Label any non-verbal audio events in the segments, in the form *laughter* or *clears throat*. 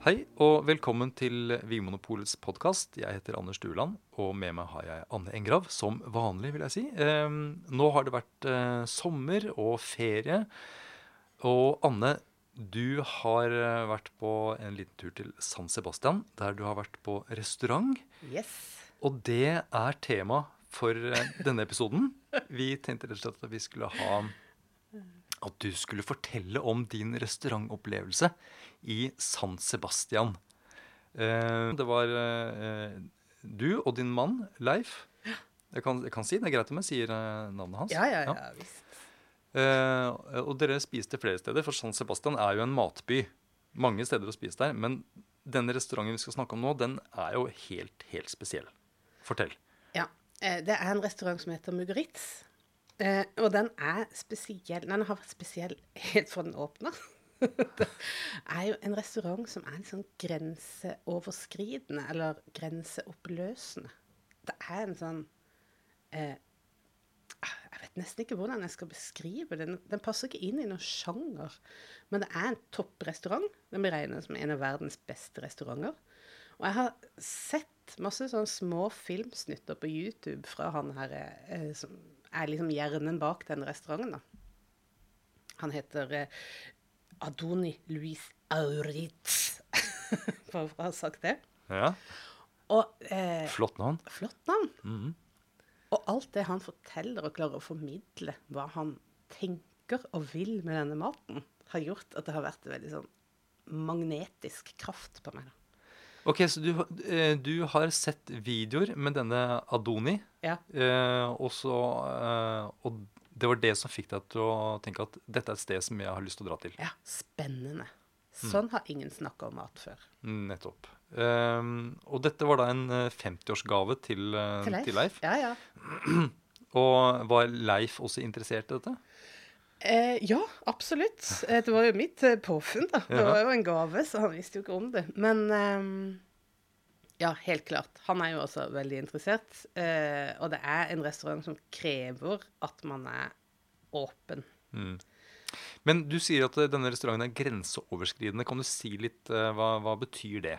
Hei og velkommen til Vinmonopolets podkast. Jeg heter Anders Dueland, og med meg har jeg Anne Engrav, som vanlig, vil jeg si. Eh, nå har det vært eh, sommer og ferie. Og Anne, du har eh, vært på en liten tur til San Sebastian, der du har vært på restaurant. Yes. Og det er tema for eh, denne episoden. Vi tenkte rett og slett at vi skulle ha At du skulle fortelle om din restaurantopplevelse i San Sebastian. Eh, det var eh, du og din mann, Leif. Jeg kan, jeg kan si det er greit om jeg sier eh, navnet hans. Ja, ja, ja, visst. Eh, og dere spiste flere steder, for San Sebastian er jo en matby. Mange steder å spise der. Men denne restauranten vi skal snakke om nå, den er jo helt, helt spesiell. Fortell. Ja. Det er en restaurant som heter Mugaritz. Eh, og den er spesiell. Den har vært spesiell helt fra den åpna. *laughs* det er jo en restaurant som er litt sånn grenseoverskridende, eller grenseoppløsende. Det er en sånn eh, Jeg vet nesten ikke hvordan jeg skal beskrive. Den, den passer ikke inn i noen sjanger. Men det er en topprestaurant. Den blir regnet som en av verdens beste restauranter. Og jeg har sett masse sånne små filmsnutter på YouTube fra han her eh, som er liksom hjernen bak den restauranten. da. Han heter eh, Adoni Luis Auritz. Bare *laughs* for å ha sagt det. Ja, Og eh, Flott navn. flott navn. Mhm. Og alt det han forteller og klarer å formidle, hva han tenker og vil med denne maten, har gjort at det har vært en veldig sånn magnetisk kraft på meg. da. Ok, så du, eh, du har sett videoer med denne Adoni, Ja. eh, og, så, eh, og det var det som fikk deg til å tenke at dette er et sted som jeg har lyst til å dra til. ja, spennende. Sånn har ingen snakka om mat før. Nettopp. Um, og dette var da en eh, 50-årsgave til, Til Leif. til Leif. Ja, ja. *clears throat* Og var Leif også interessert i dette? Eh, ja, absolutt. Eh, det var jo mitt eh, påfunn, da. Det var jo en gave, så han visste jo ikke om det. Men eh, ja, helt klart. Han er jo også veldig interessert. Eh, og det er en restaurant som krever at man er åpen. Men du sier at eh, denne restauranten er grenseoverskridende. Kan du si litt eh, hva, hva betyr det?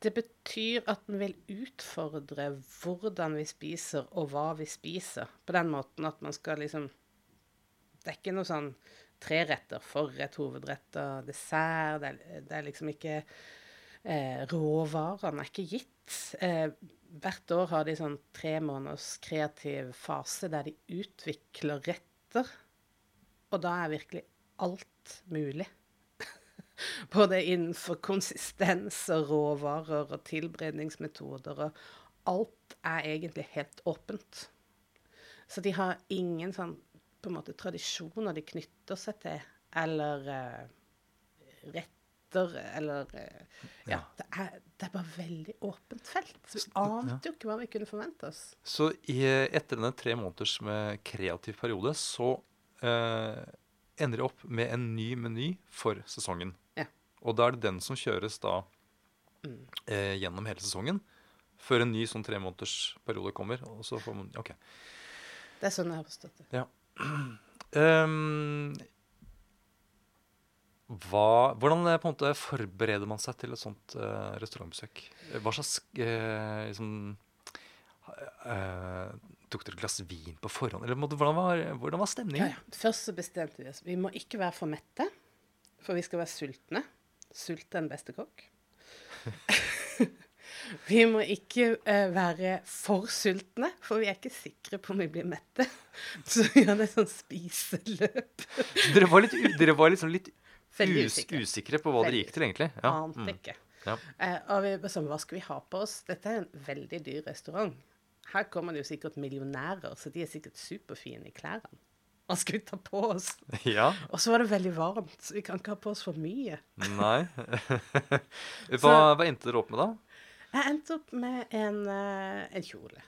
Det betyr at den vil utfordre hvordan vi spiser, og hva vi spiser. På den måten at man skal liksom Det er ikke noe sånn treretter, forrett, hovedretter, dessert. Det er, det er liksom ikke eh, Råvarene er ikke gitt. Eh, hvert år har de sånn tre måneders kreativ fase der de utvikler retter. Og da er virkelig alt mulig. *laughs* Både innenfor konsistens og råvarer og tilberedningsmetoder. Og alt er egentlig helt åpent. Så de har ingen sånn på en måte tradisjoner de knytter seg til, eller uh, retter, eller uh, Ja. Det, er, det er bare veldig åpent felt. Vi ante jo ikke hva vi kunne forvente oss. Så i, etter denne tre måneders med kreativ periode, så uh, ender de opp med en ny meny for sesongen. Ja. Og da er det den som kjøres da eh, gjennom hele sesongen, før en ny sånn tre måneders periode kommer. Og så får man OK. Det er sånn jeg har forstått det. Ja. Ehm, hva, hvordan eh, på en måte forbereder man seg til et sånt uh, restaurantbesøk? Hva slags uh, liksom, uh, Tok dere et glass vin på forhånd? Eller måtte- hvordan var, hvordan var stemningen? ja. Først så bestemte vi oss. Vi må ikke være for mette, for vi skal være sultne. Sult er den beste kokk. *laughs* vi må ikke uh, være for sultne, for vi er ikke sikre på om vi blir mette. *laughs* Så vi hadde et sånt spiseløp. Dere var litt, dere var liksom litt us, usikre. usikre på hva dere gikk til, egentlig. Ja. Ante mm. ikke. Ja. Uh, og vi bare sånn, hva skal vi ha på oss? Dette er en veldig dyr restaurant. Her kommer det jo sikkert millionærer, så de er sikkert superfine i klærne. Hva skal vi ta på oss? *laughs* ja. Og så var det veldig varmt, så vi kan ikke ha på oss for mye. Nei. *laughs* hva, hva endte dere opp med, da? Jeg endte opp med en, eh, en kjole.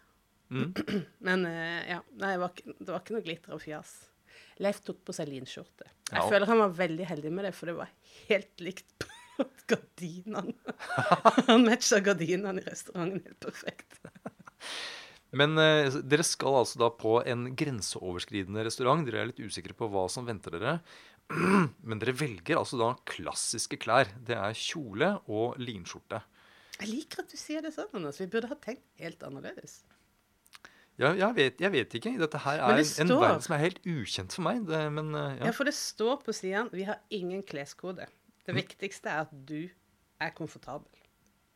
Mm. *clears throat* Men eh, ja, nei, det var, ikke, det var ikke noe glitter og fjas. Leif tok på seg linskjorte. Jeg Ja. føler han var veldig heldig med det, for det var helt likt *laughs* på gardinene. *laughs* Han matcha gardinene i restauranten helt perfekt. Men eh, dere skal altså da på en grenseoverskridende restaurant. Dere er litt usikre på hva som venter dere. *clears throat* Men dere velger altså da klassiske klær. Det er kjole og linskjorte. Jeg liker at du sier det sånn, Anders. Vi burde ha tenkt helt annerledes. Ja, jeg, vet, jeg vet ikke. Dette her er det en, en verden som er helt ukjent for meg. Det, men eh, Ja. ja. for det står på siden vi har ingen kleskode. Det viktigste er at du er komfortabel.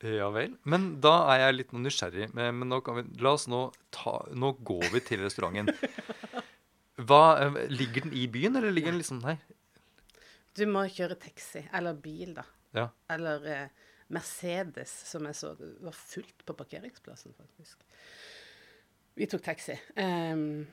ja vel. Men da er jeg litt nysgjerrig. Men, men nå kan vi, la oss nå ta Nå går vi til restauranten. *laughs* Hva, eh, ligger den i byen, eller ligger den liksom her? Du må kjøre taxi, eller bil, da. Ja. Eller eh, Mercedes, som jeg så. Var fullt på parkeringsplassen, faktisk. Vi tok taxi. Um,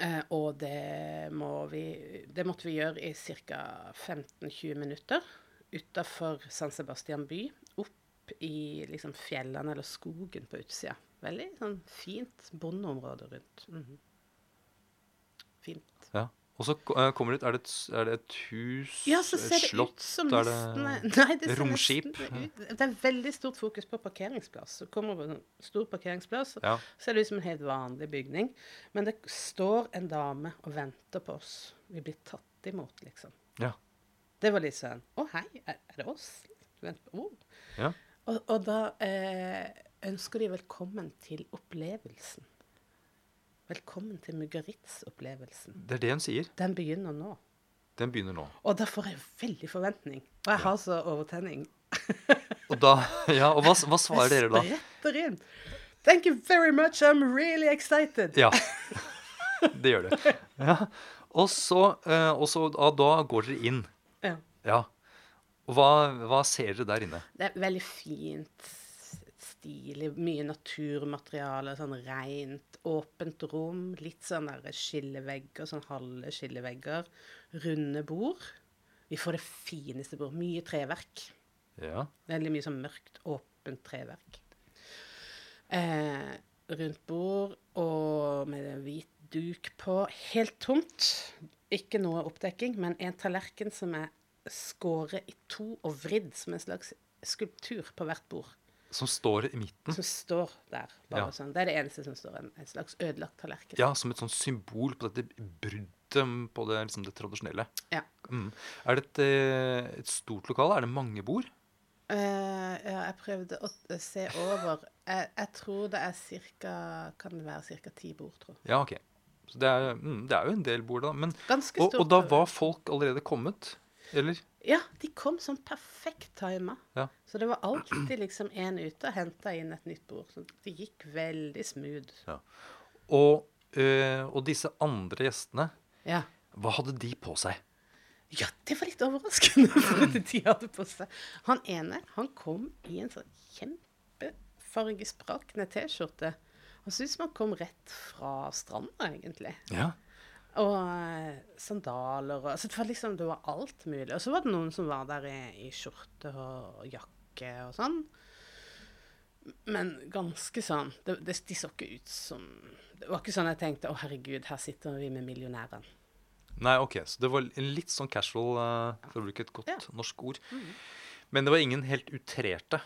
uh, og det, må vi, det måtte vi gjøre i ca. 15-20 minutter utafor San Sebastian by. Opp i liksom, fjellene eller skogen på utsida. Veldig sånn fint bondeområde rundt. Mhm. Fint. ja. Og så eh, kommer det ut Er det et, er det et hus? Ja, så ser et det slott? ut som er det Nei, det romskip? ut Det er veldig stort fokus på parkeringsplass. Så kommer det en stor parkeringsplass, Ja. så ser det ut som en helt vanlig bygning. Men det står en dame og venter på oss. Vi blir tatt imot, liksom. ja. Det var litt sånn Å, hei, er, er det oss? Du venter på, oh. ja. Og, og da eh, ønsker de velkommen til opplevelsen. Velkommen til Mugaritz-opplevelsen. Det er det hun sier. Den begynner nå. Den begynner nå. Og da får jeg veldig forventning. Og jeg har så overtenning. Og da Ja, og hva, hva svarer dere da? Jeg spretter inn. Thank you very much, I'm really excited. Ja. *laughs* Det gjør det. Ja. Og så, eh, og så da, da går dere inn. Ja. Ja. Og hva, hva ser dere der inne? Det er veldig fint, stilig, mye naturmateriale, sånn rent, åpent rom, litt sånn der skillevegger, sånn halve skillevegger, runde bord. Vi får det fineste bord, mye treverk. Ja. Veldig mye sånn mørkt, åpent treverk. Eh, rundt bord og med en hvit duk på. Helt tomt. Ikke noe oppdekking, men en tallerken som er skåret i to og vridd som en slags skulptur på hvert bord. Som står i midten. Som står der. bare Ja. sånn. Det er det eneste som står. En, en slags ødelagt tallerken. Ja, som et sånn symbol på dette bruddet på det, liksom det tradisjonelle. Ja. Mm. Er det et, eh, et stort lokale? Er det mange bord? Uh, ja, jeg prøvde å se over. Jeg, jeg tror det er cirka Kan det være ca. ti bord, tror jeg. Ja, ok. Så det er, mm, det er jo en del bord, da. Men, Ganske og, stort. og da var folk allerede kommet? Eller? Ja, de kom sånn perfekt tima. Ja. Så det var alltid liksom en ute og henta inn et nytt bord. Så det gikk veldig smooth. Og, øh, og disse andre gjestene, Ja. hva hadde de på seg? ja, det var litt overraskende *laughs* for at de hadde på seg. Han ene, han kom i en sånn kjempefargesprakende T-skjorte. Han syntes man kom rett fra stranda, egentlig. Ja. Og eh, sandaler og altså, Det var liksom det var alt mulig. Og så var det noen som var der i, i skjorte og jakke og sånn. Men ganske sånn det, det, De så ikke ut som Det var ikke sånn jeg tenkte å herregud, her sitter vi med millionæren. Nei, ok, så det var litt sånn casual, uh, for å bruke et godt Ja. Mm. norsk ord. Men det var ingen helt utrerte.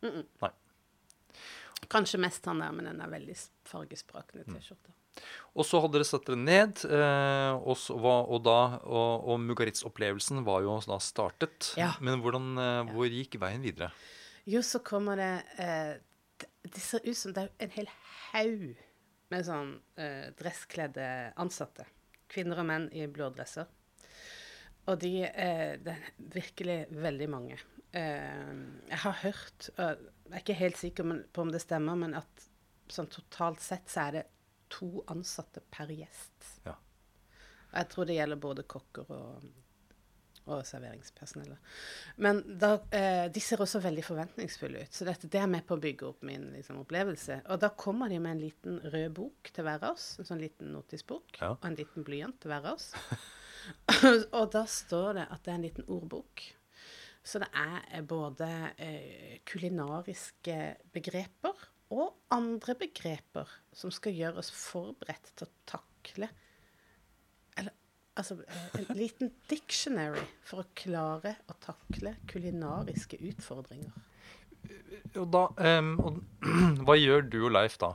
Nei. Kanskje mest han der med den veldig fargesprakende T-skjorta. Og så hadde dere satt dere ned, eh, og, så var, og, da, og, og Mugaritz-opplevelsen var jo da startet. Ja. Men hvordan, eh, hvor gikk veien videre? Jo, så kommer det eh, det, det ser ut som det er en hel haug med sånn eh, dresskledde ansatte. Kvinner og menn i blå dresser. Og de eh, Det er virkelig veldig mange. Eh, jeg har hørt og Jeg er ikke helt sikker på om det stemmer, men at sånn totalt sett så er det to ansatte per gjest. Ja. Jeg tror det gjelder både kokker og, og serveringspersonellet. Men da, eh, de ser også veldig forventningsfulle ut. Så dette, det er med på å bygge opp min liksom, opplevelse. Og da kommer de med en liten rød bok til hver av oss. En sånn liten notisbok. Ja. Og en liten blyant til hver av oss. *laughs* *laughs* og da står det at det er en liten ordbok. Så det er eh, både eh, kulinariske begreper og andre begreper som skal gjøre oss forberedt til å takle Eller altså en liten dictionary for å klare å takle kulinariske utfordringer. Og da, um, og, *clears throat* hva gjør du og Leif da?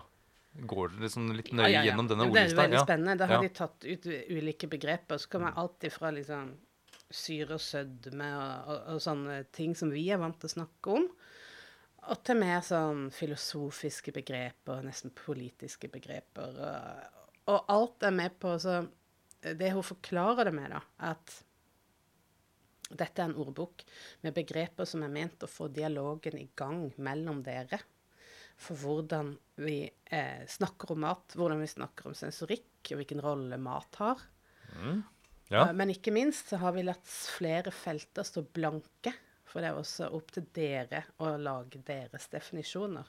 går dere liksom litt nøye ja, ja. gjennom denne ordlista? Det er veldig spennende. Da har Ja. de tatt ut ulike begreper. Så kommer alt ifra liksom syre og sødme og, og, og sånne ting som vi er vant til å snakke om, og til mer sånn filosofiske begreper, nesten politiske begreper. Og, og alt er med på så Det hun forklarer det med, da, at dette er en ordbok med begreper som er ment å få dialogen i gang mellom dere. For hvordan vi eh, snakker om mat, hvordan vi snakker om sensorikk, og hvilken rolle mat har. Ja. Eh, Men ikke minst så har vi latt flere felter stå blanke. For det er også opp til dere å lage deres definisjoner.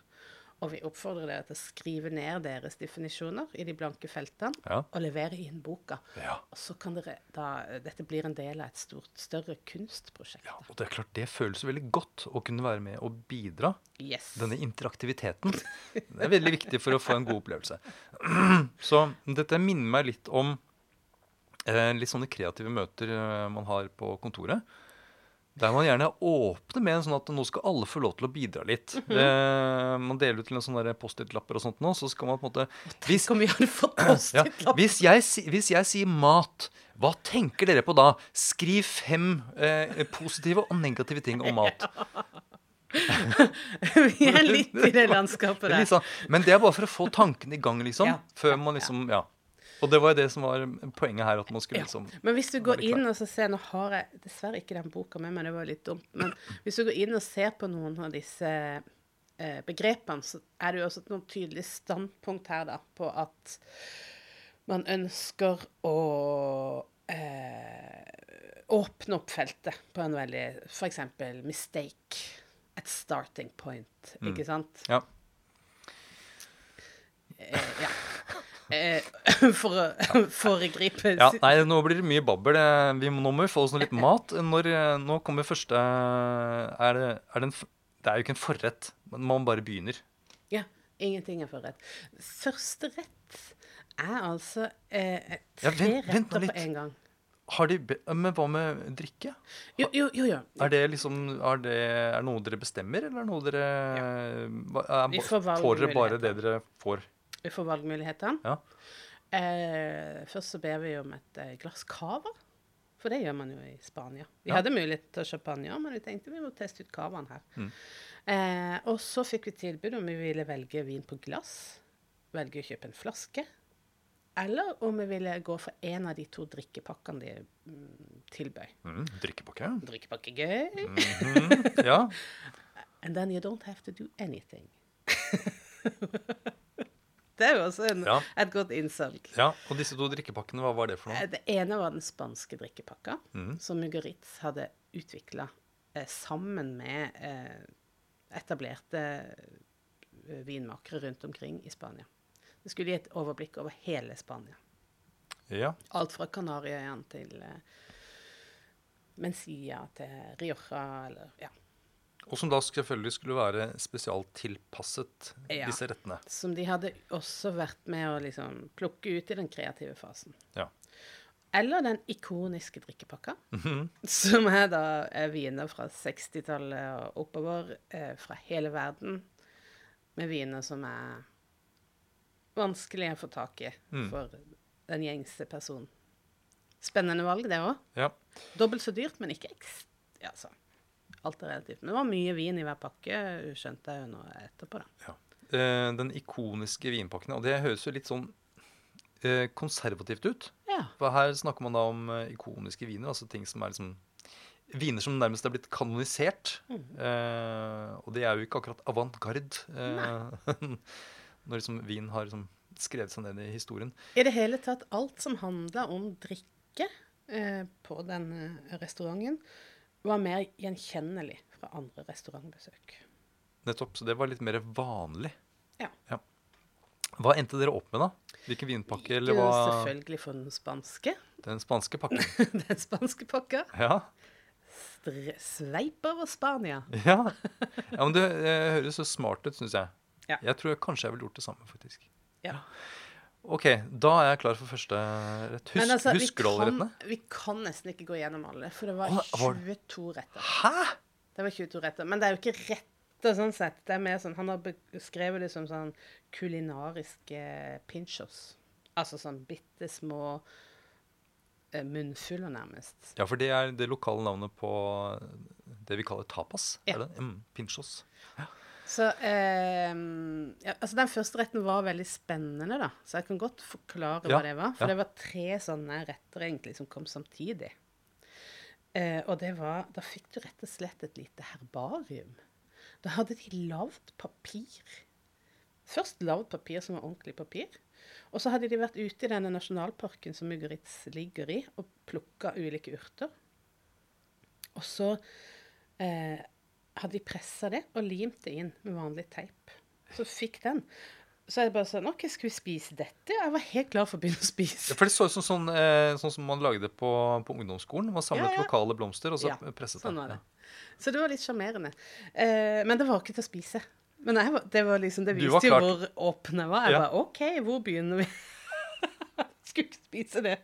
Og vi oppfordrer dere til å skrive ned deres definisjoner i de blanke feltene Ja. og levere inn boka. Ja. Og så kan dere da Dette blir en del av et stort, større kunstprosjekt. ja. Og det er klart, det føles veldig godt å kunne være med og bidra. Yes. Denne interaktiviteten. *laughs* Det er veldig viktig for å få en god opplevelse. *clears throat* Så dette minner meg litt om eh, litt sånne kreative møter eh, man har på kontoret. Der man gjerne åpner med en sånn at nå skal alle få lov til å bidra litt. eh, man deler ut til en sånn Post-It-lapper og sånt nå, så skal man på en måte hvis, om vi hadde fått *clears throat* post-it-lapp! hvis, jeg, hvis jeg sier mat, hva tenker dere på da? Skriv fem eh, positive og negative ting om mat. *laughs* vi er litt i det landskapet *laughs* er der. sånn, men det er bare for å få tanken i gang, liksom. Ja, Før man liksom Ja. Og det var jo det som var poenget her. at man skulle Ja. liksom Men hvis du går inn og så ser Nå har jeg dessverre ikke den boka med meg, det var litt dumt. Men hvis du går inn og ser på noen av disse eh, begrepene, så er det jo også noen tydelig standpunkt her da, på at man ønsker å eh, åpne opp feltet på en veldig F.eks. mistake. Et starting point, Mm. ikke sant? Ja. Eh, ja. Eh, *laughs* for å foregripe ja. Nei, nå blir det mye babbel. Eh, Vi må, nå må vi få oss noe litt mat. Når, eh, nå kommer første Er det er det, en, det er jo ikke en forrett. men Man bare begynner. Ja, ingenting er forrett. Første rett er altså eh, Ja, tre vent- vent retter på en gang. Har de Men hva med drikke? Jo, jo, jo. jo. Er det liksom Er det er noe dere bestemmer, eller er noe dere ja. er, Får dere bare det dere får? Vi får valgmulighetene. Ja. Eh, først så ber vi om et eh, glass cava. For det gjør man jo i Spania. Vi Ja. hadde mulighet til å kjøpe den, ja, men vi tenkte vi må teste ut cavaen her. Mm. Eh, og så fikk vi tilbud om vi ville velge vin på glass, velge å kjøpe en flaske, eller om vi ville gå for en av de to drikkepakkene de mm, tilbød. Mm, drikkepakke? Drikkepakke gøy. Mhm, ja. *laughs* And then you don't have to do anything. *laughs* det er jo også en, Ja. et godt innsalg. ja. Og disse to drikkepakkene, hva var det for Eh, noe? Det ene var den spanske drikkepakka, mm. som Mugaritz hadde utvikla eh, sammen med eh, etablerte eh, vinmakere rundt omkring i Spania. Det skulle gi et overblikk over hele Spania. Ja. Alt fra Kanariøyene til eh, Mencia til Rioja, eller ja. Og som da selvfølgelig skulle være spesialtilpasset Ja. disse rettene. Som de hadde også vært med å liksom plukke ut i den kreative fasen. Ja. Eller den ikoniske drikkepakka, Mhm. som er da er viner fra 60-tallet og oppover eh, fra hele verden. Med viner som er vanskelig å få tak i Mm. for den gjengse personen. Spennende valg, det òg. ja. Dobbelt så dyrt, men ikke ekst. Ja, altså. Alt er relativt. Men det var mye vin i hver pakke, skjønte jeg jo nå etterpå, da. Eh, den ikoniske vinpakken. Og det høres jo litt sånn eh, konservativt ut. Ja. For her snakker man da om eh, ikoniske viner, altså ting som er liksom Viner som nærmest er blitt kanonisert. Mm. Eh, og det er jo ikke akkurat avantgarde eh, *laughs* når liksom vin har liksom skrevet seg ned i historien. I det hele tatt, alt som handla om drikke eh, på denne restauranten, var mer gjenkjennelig fra andre restaurantbesøk. Nettopp. Så det var litt mer vanlig. Ja. Hva endte dere opp med, da? Hvilken vinpakke, eller Jo, hva? selvfølgelig for den spanske. Den spanske pakken. *laughs* den spanske pakka. Ja. Sveip over Spania. *laughs* Ja, ja men det det høres så smart ut, syns jeg. Ja. Jeg tror jeg kanskje jeg ville gjort det samme, faktisk. Ja. OK, da er jeg klar for første rett. Husk, altså, vi husker du alle kan- rettene? Vi kan nesten ikke gå gjennom alle, for det var Å, 22 retter. Hæ?! Det var 22 retter. Men det er jo ikke rett retter, sånn sett. Det er mer sånn, Han har beskrevet det som sånn kulinariske pinchos. Altså sånn bitte små eh, munnfuller, nærmest. Ja, for det er det lokale navnet på det vi kaller tapas. Ja. Er det? Mm, pinchos. Så eh, ja, altså Den første retten var veldig spennende, da. Så jeg kan godt forklare Ja, hva det var. For ja. det var tre sånne retter egentlig som kom samtidig. Eh, og det var Da fikk du rett og slett et lite herbarium. Da hadde de lagd papir. Først lagd papir som var ordentlig papir. Og så hadde de vært ute i denne nasjonalparken som Mugaritz ligger i, og plukka ulike urter. Og så eh, hadde de pressa det og limt det inn med vanlig teip. Så fikk den. Så jeg bare sånn OK, skal vi spise dette? Jeg var helt klar for å begynne å Ja, spise. for det så ut som sånn, sånn, sånn som man lagde på, på ungdomsskolen. Man samlet Ja, ja. lokale blomster og så Ja, presset Sånn det. Så det var litt sjarmerende. Eh, men det var ikke til å spise. Men var, det, var liksom, det viste var jo hvor åpen jeg var. Jeg Ja. bare OK, hvor begynner vi? *laughs* Skulle ikke spise det.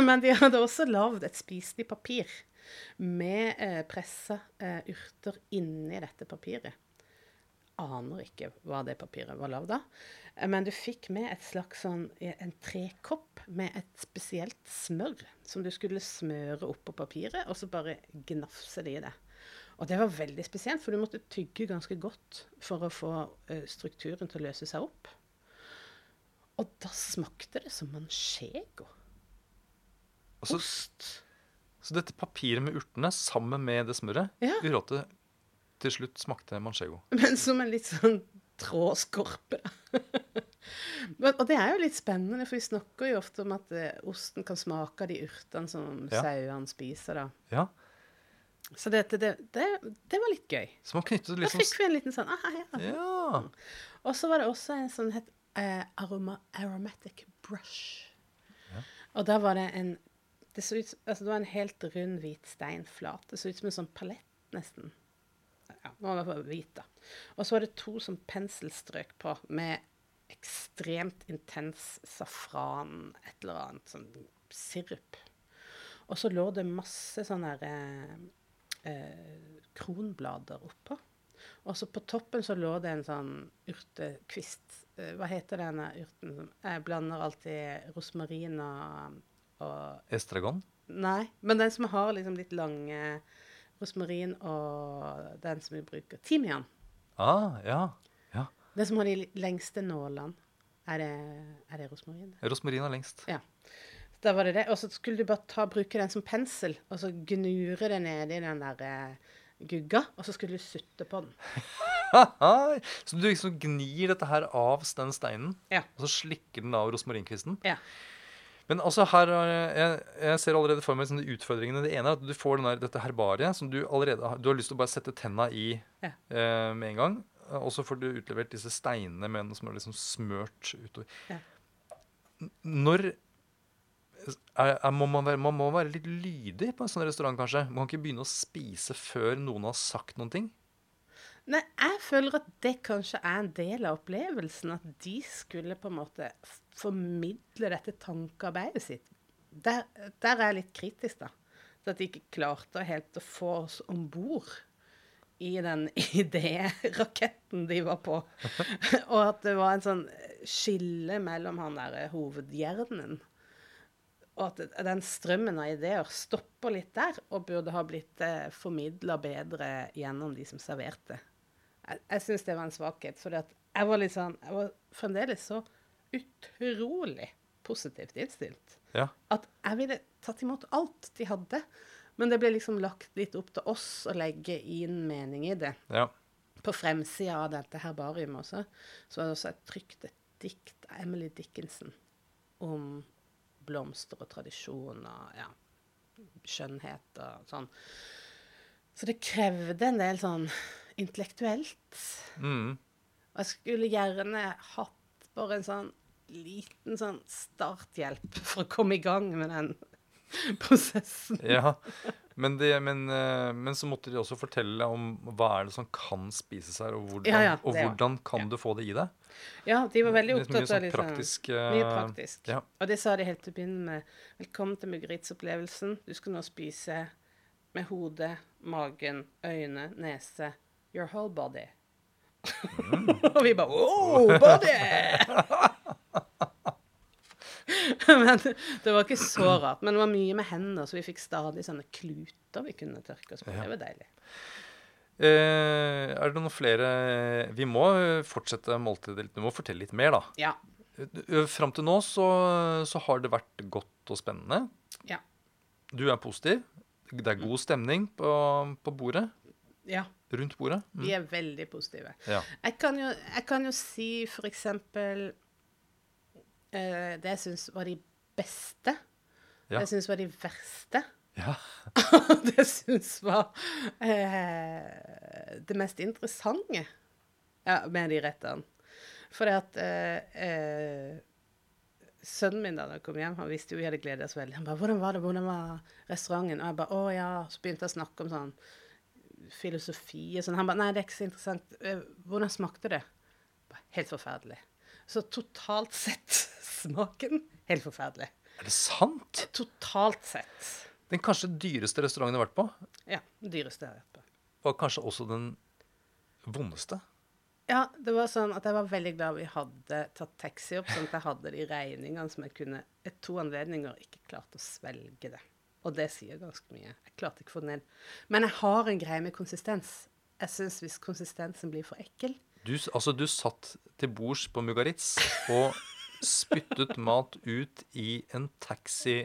Men de hadde også lagd et spiselig papir med eh, pressa eh, urter inni dette papiret. Aner ikke hva det papiret var lagd av. Eh, Men du fikk med et slags sånn, eh, en trekopp med et spesielt smør som du skulle smøre oppå papiret, og så bare gnafse det i det. Og det var veldig spesielt, for du måtte tygge ganske godt for å få eh, strukturen til å løse seg opp. Og da smakte det som manchego. Ost. Så dette papiret med urtene sammen med det smøret Ja. gjorde at til slutt smakte manchego. Men som en litt sånn trådskorpe. *laughs* Og det er jo litt spennende, for vi snakker jo ofte om at eh, osten kan smake av de urtene som Ja. sauene spiser. da. Ja, Så dette, det, det, det var litt gøy. Så knyttet Da liksom fikk vi en liten sånn ah, ja. Ja. Og så var det også en sånn het eh, aroma, aromatic brush. Ja. Og da var det en det, så ut, altså var en helt rund, hvit steinflat. Det så ut som en sånn palett, nesten. Ja, nå var det hvit, da. Og så var det to sånn penselstrøk på med ekstremt intens safran, et eller annet sånn sirup. Og så lå det masse sånne her, eh, eh, kronblader oppå. Og så på toppen så lå det en sånn urtekvist. Eh, Hva heter denne urten? Jeg blander alltid rosmarin og, og Estragon. Nei, men den som har liksom litt lange rosmarin og den som vi bruker Timian. Ah, ja. ja. Den som har de lengste nålene. Er det, er det rosmarin? Rosmarin er lengst. Ja. Da var det det. Og så skulle du bare ta, bruke den som pensel, og så gnure det nedi i den der eh, gugga, og så skulle du sutte på den. *laughs* så du liksom gnir dette her av den steinen, Ja. og så slikker den av rosmarinkvisten? Ja. Men altså her, er- jeg, jeg ser allerede for meg sånne utfordringene. Det ene er at du får der, dette herbariet som du allerede har, du har lyst til å bare sette tenna i Ja. eh, med en gang. Og så får du utlevert disse steinene med noe som er liksom smørt utover. Ja. Når er, er, må man, være, man må være litt lydig på en sånn restaurant, kanskje? Man kan ikke begynne å spise før noen har sagt noen ting. Nei, jeg føler at det kanskje er en del av opplevelsen. At de skulle på en måte formidle dette tankearbeidet sitt. Der, der er jeg litt kritisk, da. At de ikke klarte helt å få oss om bord i den *laughs* idéraketten de var på. *laughs* Og at det var en sånn skille mellom han der hovedhjernen. Og at den strømmen av ideer stopper litt der, og burde ha blitt eh, formidla bedre gjennom de som serverte. Jeg, jeg syns det var en svakhet. For jeg var litt sånn Jeg var fremdeles så utrolig positivt innstilt Ja. at jeg ville tatt imot alt de hadde. Men det ble liksom lagt litt opp til oss å legge inn mening i det. ja. På fremsida av dette herbariumet også, så var det også et trykt et dikt av Emily Dickinson om blomster og tradisjon og ja, skjønnhet og sånn. Så det krevde en del sånn intellektuelt. Mm. Og jeg skulle gjerne hatt bare en sånn liten sånn starthjelp for å komme i gang med den *laughs* prosessen. Ja, men, det, men, eh, men så måtte de også fortelle om hva er det som kan spises her, og hvordan, Ja, ja, og hvordan kan Ja. du få det i deg. Ja, de var veldig mye opptatt av sånn liksom, praktisk, eh, Mye praktisk. ja. Og det sa de helt til å begynne med. Velkommen til Mugaritz-opplevelsen. Du skal nå spise med hodet, magen, øyne, nese Your whole body. *laughs* Og vi bare Oh, body! *laughs* men det var ikke så rart. Men det var mye med hendene, så vi fikk stadig sånne kluter vi kunne tørke oss på. Ja. Det var deilig. Eh, er det noen flere Vi må eh, fortsette måltidet litt. Du må fortelle litt mer, da. Ja. Eh, Fram til nå så, så har det vært godt og spennende. Ja. Du er positiv. Det er god stemning på, på bordet. ja. Rundt bordet. Mm. Vi er veldig positive. Ja. Jeg kan jo, jeg kan jo si for eksempel eh, Det jeg syns var de beste. Ja. Det jeg syns var de verste. ja. *laughs* det jeg syns var eh, det mest interessante ja, med de rettene. For det at eh, eh, Sønnen min da han kom hjem, han visste jo vi hadde gledet oss veldig. Han bare 'Hvordan var det? Hvordan var restauranten?' Og jeg bare 'Å ja.' Så begynte jeg å snakke om sånn filosofi og sånn. Han bare 'Nei, det er ikke så interessant. Eh, Hvordan smakte det?' Helt forferdelig. Så totalt sett *laughs* smaken helt forferdelig. Er det sant? Totalt sett. Den kanskje dyreste restauranten jeg har vært på, Ja. den dyreste jeg har vært på. var kanskje også den vondeste. Ja, det var sånn at jeg var veldig glad vi hadde tatt taxi opp, sånn at jeg hadde de regningene som jeg kunne et to anledninger ikke klarte å svelge det. Og det sier ganske mye. Jeg klarte ikke å få det ned. Men jeg har en greie med konsistens. Jeg syns hvis konsistensen blir for ekkel Du, altså, du satt til bords på Mugaritz og spyttet mat ut i en taxi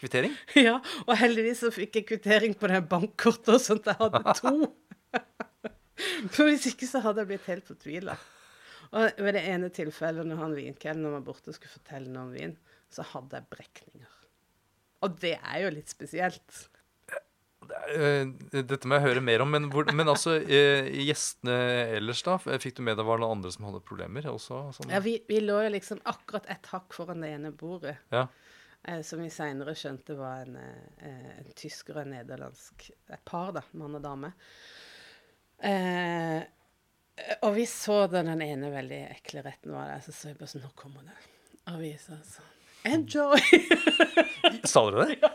kvittering? *laughs* Ja, og heldigvis så fikk jeg kvittering på det bankkortet, og sånt. jeg hadde to. *laughs* For hvis ikke så hadde jeg blitt helt fortvila. Og ved det ene tilfellet når han vinkelneren var borte og skulle fortelle noe om vin, så hadde jeg brekninger. Og det er jo litt spesielt. Eh, Dette må jeg høre mer om, men, hvor, men altså eh, gjestene ellers, da? Fikk du med deg var det noen andre som hadde problemer også? Sånn? Ja, vi, vi lå jo liksom akkurat ett hakk foran det ene bordet, Ja. eh, som vi seinere skjønte var en, en tysker og en nederlandsk Et par, da. Mann og dame. Eh, og vi så den ene veldig ekle retten var der, så så vi bare sånn Nå kommer det. Og vi sa sånn Enjoy! *laughs* Sa dere det?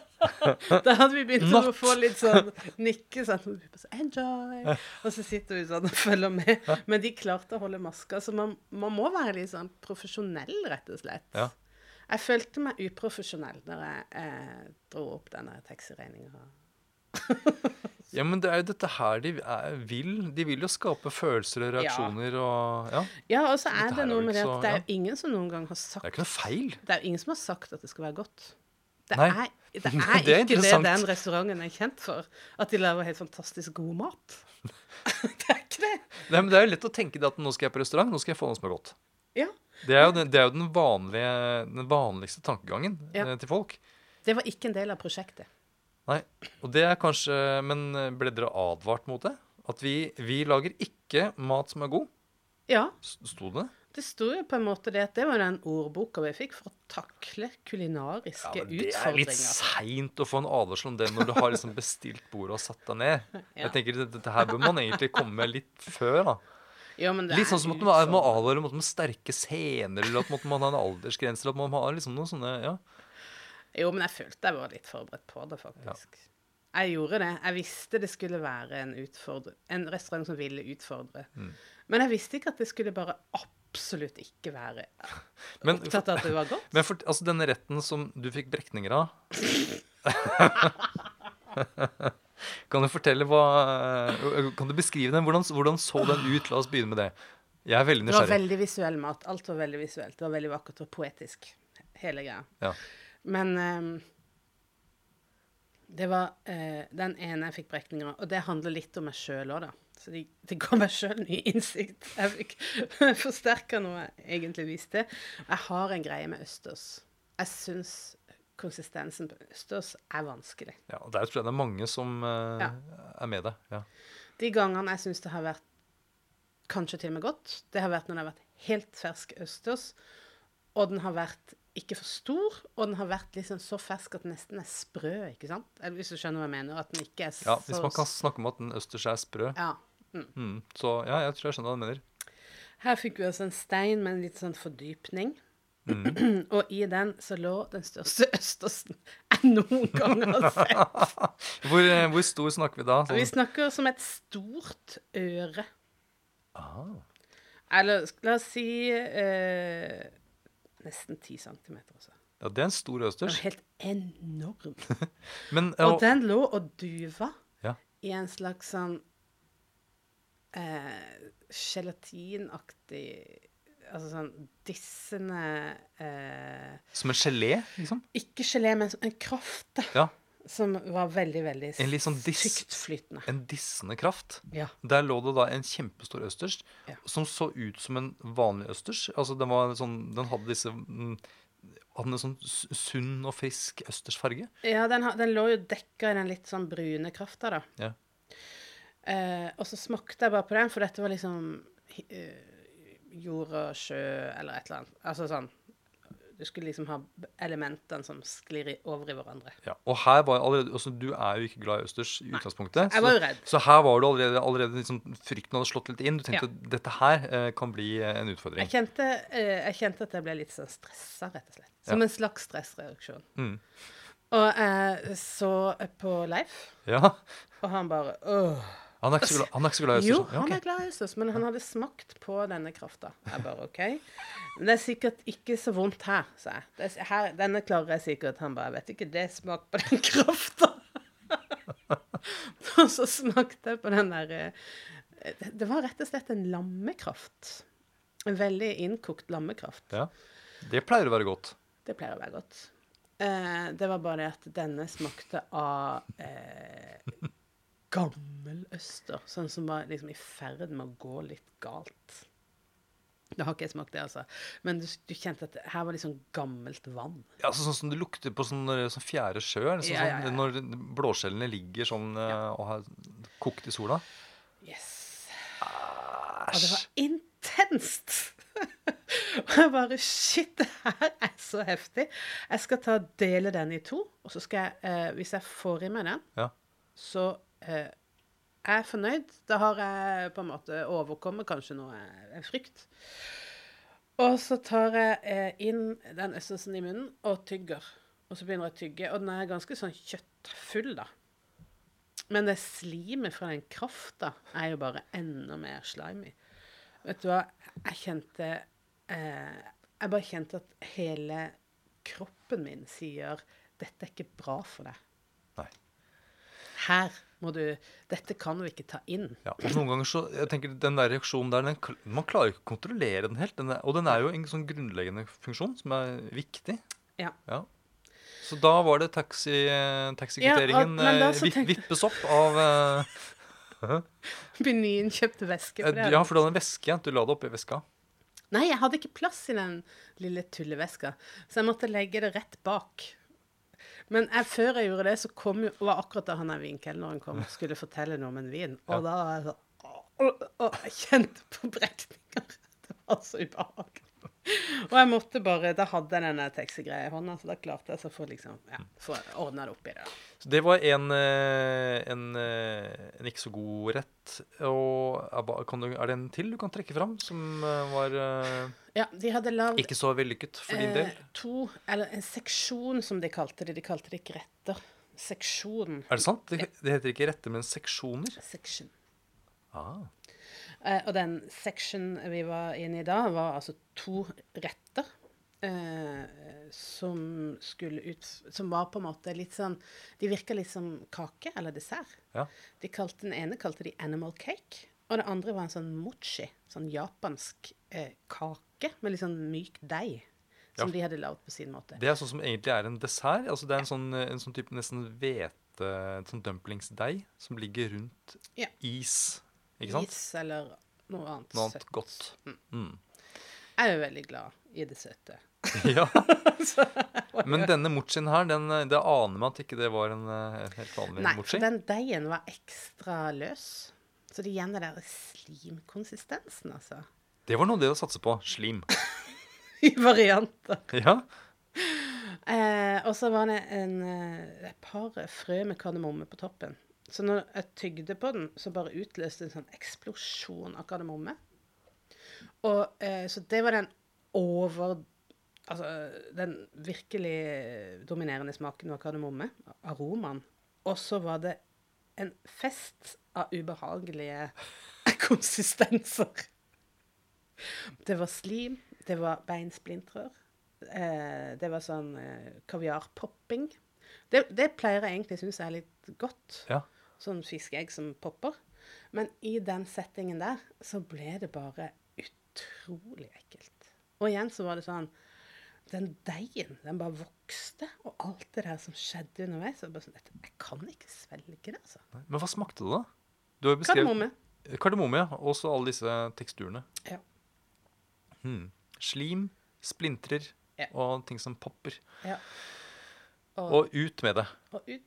Da hadde vi begynt å få litt sånn nikke. Sånn, Enjoy! Og så sitter vi sånn og følger med. Men de klarte å holde maska, så man, man må være litt sånn profesjonell, rett og slett. Ja. Jeg følte meg uprofesjonell når jeg eh, dro opp denne taxiregninga. Ja, men det er jo dette her de er, vil. De vil jo skape følelser og reaksjoner og Ja. Ja, og så er det noe med det at det er jo ingen som noen gang har sagt Det er ikke noe feil. Det er jo ingen som har sagt at det skal være godt. Det Nei. er, det *laughs* er Det er ikke det den restauranten er kjent for. At de lager helt fantastisk god mat. *laughs* det er ikke det. Nei, men det er jo lett å tenke det at nå skal jeg på restaurant, nå skal jeg få noe som er godt. Ja. Det er jo den, det er jo den, vanlige, den vanligste tankegangen Ja. eh, til folk. Det var ikke en del av prosjektet. Nei, og det er kanskje Men eh, ble dere advart mot det? At vi, vi lager ikke mat som er god? Ja, Sto det? det sto jo på en måte det at det var den ordboka vi fikk for å takle kulinariske Ja, men det er litt seint å få en advarsel om det når du har liksom bestilt bordet og satt deg ned. *laughs* Ja. Jeg tenker Dette her bør man egentlig komme med litt før. da Ja, men det Litt sånn som at man må advare mot sterke scener, eller at man har en aldersgrense, eller at man har liksom noen sånne ja. Jo, men jeg følte jeg var litt forberedt på det, faktisk. Jeg gjorde det. Jeg visste det skulle være en, en restaurant som ville utfordre. Mm. Men jeg visste ikke at det skulle bare absolutt ikke være *laughs* Men, opptatt av at det var godt. men for, altså, denne retten som du fikk brekninger av *laughs* Kan du fortelle hva Kan du beskrive den? Hvordan, hvordan så den ut? La oss begynne med det. Jeg er veldig nysgjerrig. Det var veldig visuell mat. Alt var veldig visuelt. Det var veldig vakkert og poetisk, hele greia. Ja. Men um, det var uh, den ene jeg fikk brekninger av, og det handler litt om meg sjøl òg, da. Så det det ga meg sjøl ny innsikt. Jeg fikk *laughs* forsterka noe jeg egentlig visste. Jeg har en greie med østers. Jeg syns konsistensen på østers er vanskelig. ja, og Der tror jeg det er mange som uh, Ja. er med deg. Ja. De gangene jeg syns det har vært kanskje til og med godt, det har vært når det har vært helt fersk østers, og den har vært ikke for stor, og den har vært liksom så fersk at den nesten er sprø, ikke sant? Eller hvis du skjønner hva jeg mener, at den ikke er så ja, Hvis man kan snakke om at den østers er sprø. Ja. Mm. Mm, så ja, jeg tror jeg skjønner hva du mener. Her fikk vi også en stein med en litt sånn fordypning. Mm. *clears throat* og i den så lå den største *laughs* østersen jeg noen gang har *laughs* sett. Hvor, eh, hvor stor snakker vi da? Vi Sånn. snakker som et stort øre. Ah. Eller la oss si eh, nesten 10 cm. Også. Ja, det er en stor Den østers. var helt enorm. *laughs* Men Og og, den lå og duva Ja. i en slags sånn eh, gelatinaktig Altså sånn dissende eh, Som en gelé, liksom? Ikke gelé, men en kraft Ja. Som var veldig, veldig En litt sånn tyktflytende. En dissende kraft. Ja. Der lå det da en kjempestor østers Ja. som så ut som en vanlig østers. Altså den var sånn Den hadde disse mm, Hadde en sånn sunn og frisk østersfarge. Ja, den, den lå jo dekka i den litt sånn brune krafta, da. Ja. Eh, og så smakte jeg bare på den, for dette var liksom eh, jord og sjø eller et eller annet. Altså sånn Du skulle liksom ha elementene som sklir over i hverandre. Ja. Og her var jeg allerede altså Du er jo ikke glad i østers i utgangspunktet. Jeg var jo redd. Så her var du allerede, allerede liksom, frykten hadde slått litt inn. Du tenkte Ja. dette her eh, kan bli eh, en utfordring. Jeg kjente, eh, jeg kjente at jeg ble litt sånn stressa, rett og slett. Som Ja. en slags stressreaksjon. Mm. Og jeg så på Leif, Ja. og han bare Åh. Han er ikke så glad, han er ikke så glad i østers. Jo, Ja, han er glad i østers, men han hadde smakt på denne krafta. Jeg bare OK. Men det er sikkert ikke så vondt her, sa jeg. Det er, her, denne klarer jeg sikkert. Han bare vet ikke, det smak på den *laughs* krafta. og så smakte jeg på den der eh, Det var rett og slett en lammekraft. En veldig innkokt lammekraft. Ja. Det pleier å være godt. Det pleier å være godt. Eh, det var bare det at denne smakte av eh, gammel øster. Sånn som var liksom i ferd med å gå litt galt. Det har ikke jeg smakt, det, altså. Men du, du kjente at her var liksom gammelt vann. Ja, altså, sånn som det lukter på sånn, eh, sånn fjerde sjø. Sånn, Ja, ja, ja. sånn, Når blåskjellene ligger sånn eh, og har kokt i sola. Yes. Og det var intenst! *laughs* og jeg bare Shit, det her er så heftig. Jeg skal ta dele den i to, og så skal jeg, eh, hvis jeg får i meg den, Ja. så eh, er fornøyd. Da har jeg på en måte overkommet kanskje noe eh, frykt. Og så tar jeg eh, inn den essensen i munnen og tygger. Og så begynner jeg å tygge, og den er ganske sånn kjøttfull, da. Men det slimet fra den krafta er jo bare enda mer slimy. Vet du hva, jeg kjente eh, Jeg bare kjente at hele kroppen min sier 'Dette er ikke bra for deg'. Her må du Dette kan du ikke ta inn. Ja, og noen ganger så, jeg tenker Den der reaksjonen der, den, man klarer ikke å kontrollere den helt. Den er, og den er jo en sånn grunnleggende funksjon som er viktig. Ja. Ja. Så da var det taxi, eh, Ja, og- eh, vippes opp av *laughs* uh, Benyen kjøpte væske. for det Ja, for du hadde en veske. Du la det oppi veska. Nei, jeg hadde ikke plass i den lille tulleveska, så jeg måtte legge det rett bak. Men jeg, før jeg gjorde det, så kom jo, var akkurat da han der vinkelneren kom og skulle fortelle noe om en vin. Og da var jeg sånn og jeg kjente på brekninger. *laughs* Det var så ubehagelig. Og jeg måtte bare Da hadde jeg denne taxigreia i hånda, så da klarte jeg så å få liksom, ja, ordna det opp i det. Så det var en, eh, en, eh, en ikke så god rett. Og er kan du, er det en til du kan trekke fram som eh, var eh, Ja, de hadde lagd ikke så vellykket for din del? Eh, to, eller en seksjon, som de kalte det. De kalte det ikke retter. Seksjon. Er det sant? Det, det heter ikke retter, men seksjoner. Seksjon. Ah. Eh, og den section vi var inne i da, var altså to retter. Eh, som skulle ut Som var på en måte litt sånn De virka litt som kake eller dessert. Ja. De kalte, den ene kalte de animal cake, og det andre var en sånn mochi. Sånn japansk eh, kake med litt sånn myk deig. Som Ja. de hadde lagd på sin måte. Det er sånn som egentlig er en dessert. Altså det er en sånn, en sånn type nesten hvete sånn dumplingsdeig som ligger rundt Ja. is. Ikke sant? Is eller noe annet Noe annet søtt. godt. Mm. Jeg er jo veldig glad i det søte. *laughs* ja. *laughs* Men denne mochien her, den, det aner meg at ikke det var en eh, helt vanlig Nei, mochi. Nei, den deigen var ekstra løs. Så det igjen den der slimkonsistensen, altså. Det var noe det å satse på. Slim. *laughs* I varianter. Ja. Eh, og så var det en, eh, et par frø med kardemomme på toppen. Så når jeg tygde på den, så bare utløste en sånn eksplosjon av kardemomme. Og, eh, så det var den over Altså, den virkelig dominerende smaken var kardemomme. Aromaen. Og så var det en fest av ubehagelige *laughs* konsistenser. Det var slim, det var beinsplintrer. eh, det var sånn eh, kaviarpopping. Det, det pleier jeg egentlig synes er litt godt. Ja. Sånn fiskeegg som popper. Men i den settingen der så ble det bare utrolig ekkelt. Og igjen så var det sånn Den deigen, den bare vokste. Og alt det der som skjedde underveis. Så bare sånn, Jeg kan ikke svelge det, altså. Men hva smakte det, da? Du har beskrevet Kardemomme. Kardemomme, ja. Og så alle disse teksturene. Ja. Hmm. Slim, splintrer Ja. og ting som popper. ja. Og, Og ut med det. og ut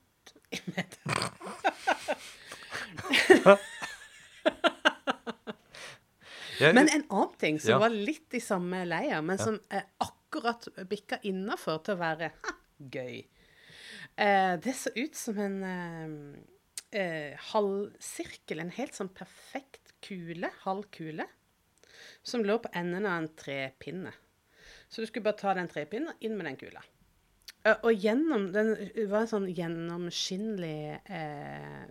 Men en annen ting som Ja. var litt i samme leia, men som er akkurat bikka innafor til å være ha, gøy. Eh, det så ut som en eh, eh, halvsirkel, en helt sånn perfekt kule, halv kule, som lå på enden av en trepinne. Så du skulle bare ta den trepinnen inn med den kula. Og gjennom Den var en sånn gjennomskinnelig eh,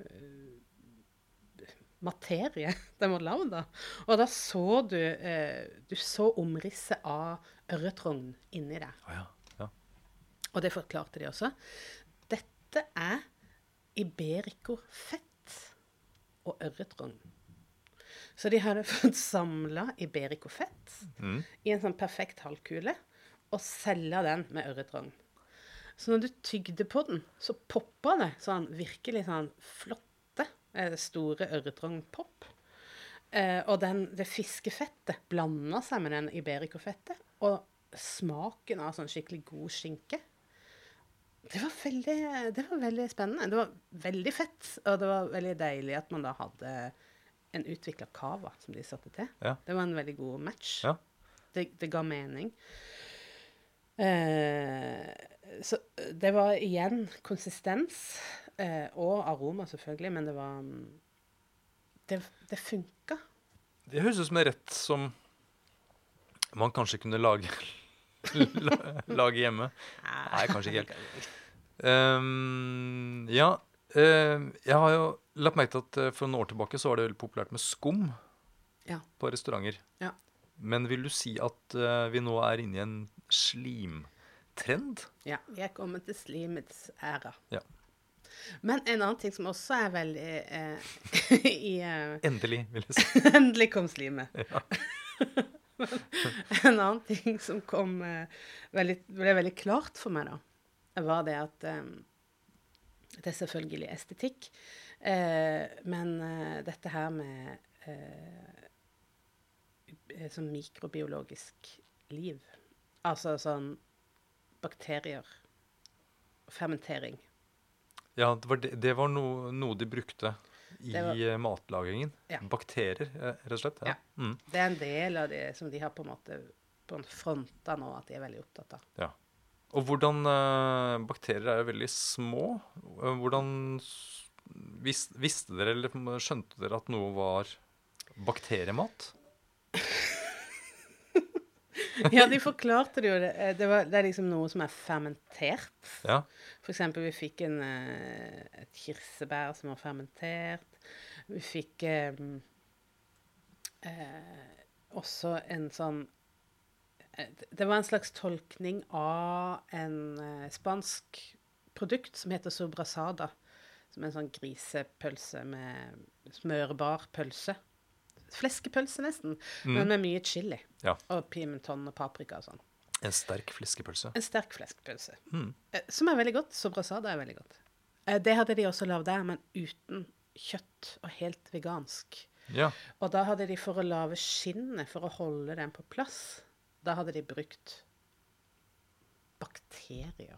materie den var lagd av. Og da så du eh, Du så omrisset av ørretrogn inni der. Å ja, ja. Og det forklarte de også. Dette er iberikofett og ørretrogn. Så de hadde *laughs* fått samla iberikofett Mm. i en sånn perfekt halvkule og selga den med ørretrogn. Så når du tygde på den, så poppa det sånn virkelig sånn flotte, eh, store ørretrognpop. Eh, og den, det fiskefettet blanda seg med den Iberico-fettet. Og smaken av sånn skikkelig god skinke. Det var, veldig, det var veldig spennende. Det var veldig fett, og det var veldig deilig at man da hadde en utvikla cava som de satte til. Ja. Det var en veldig god match. Ja. Det, det ga mening. Eh, så det var igjen konsistens eh, og aroma, selvfølgelig, men det var mm, Det, det funka. Det høres ut som en rett som man kanskje kunne lage, *laughs* lage hjemme. Nei, kanskje ikke helt. Um, ja, ehm, jeg har jo lagt merke til at eh, for noen år tilbake så var det veldig populært med skum Ja. på restauranter. Ja. Men vil du si at uh, vi nå er inne i en slimtrend? Ja, vi er kommet til slimets æra. Ja. Men en annen ting som også er veldig eh, *laughs* i eh, Endelig, vil jeg si. *laughs* Endelig kom slimet. Ja. *laughs* en annen ting som kom eh, veldig, ble veldig klart for meg, da, var det at eh, Det er selvfølgelig estetikk, eh, men dette her med sånn mikrobiologisk liv Altså sånn bakterier, fermentering. Ja, det var, det, det var no, noe de brukte i var- eh, matlagingen. Ja. Bakterier, eh, rett og slett. Ja. Ja. Mm. Det er en del av det som de har på en måte på en fronta nå, at de er veldig opptatt av. ja. Og hvordan uh, Bakterier er jo veldig små. Eh, Hvordan vis, Visste dere eller skjønte dere at noe var bakteriemat? Ja, de forklarte det jo. Det, eh, det, var, det er liksom noe som er fermentert. Ja. For eksempel, vi fikk en, eh, et kirsebær som var fermentert. Vi fikk eh, eh, også en sånn eh, Det var en slags tolkning av en eh, spansk produkt som heter sobrasada. Som er en sånn grisepølse med smørbar pølse. Fleskepølse, nesten. Men med mye chili. Ja. Og pimenton og paprika og sånn. En sterk fleskepølse. En sterk fleskepølse. Mm. Eh, Som er veldig godt. Sobrasada er veldig godt. Eh, Det hadde de også lagd der, men uten kjøtt og helt vegansk. Ja. Og da hadde de for å lage skinnet, for å holde den på plass, da hadde de brukt bakterier.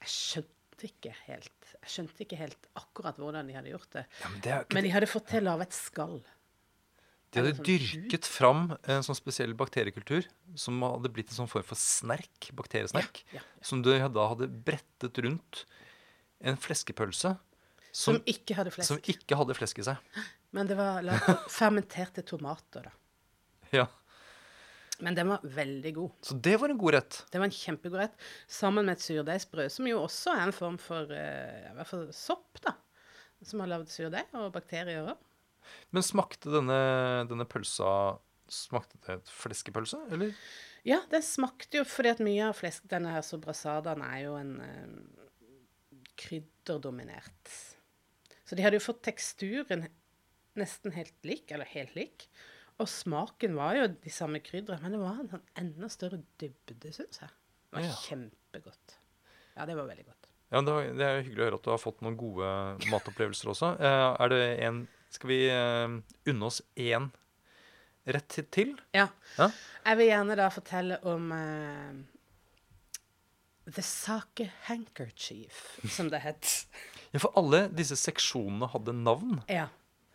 Jeg skjønte ikke helt Jeg skjønte ikke helt akkurat hvordan de hadde gjort det. ja men det ikke Men de hadde fått til å lage et skall. De hadde det sånn dyrket fram en sånn spesiell bakteriekultur som hadde blitt en sånn form for snerk, bakteriesnerk, Ja, ja. som de da hadde brettet rundt en fleskepølse Som, som, ikke hadde flesk. som ikke hadde flesk i seg. Men det var *laughs* fermenterte tomater, da. Ja. Men den var veldig god. Så det var en god rett. Det var en kjempegod rett. Sammen med et surdeigsbrød, som jo også er en form for eh, i hvert fall sopp, da. Som har lagd surdeig og bakterier òg. Men smakte denne, denne pølsa Smakte det et fleskepølse, eller? Ja, det smakte jo fordi at mye av flesk, denne her sobrasadaen er jo en eh, krydderdominert. Så de hadde jo fått teksturen nesten helt lik, eller helt lik. Og smaken var jo de samme krydderne, men det var en sånn enda større dybde, syns jeg. Det var Ja. kjempegodt. Ja, det var veldig godt. Ja, det, var, det er jo hyggelig å høre at du har fått noen gode matopplevelser også. Eh, er det en Skal vi eh, unne oss én rett til-? Ja. Ja. Jeg vil gjerne da fortelle om uh, The Sake Handkerchief, som det het. Ja, for alle disse seksjonene hadde navn. Ja.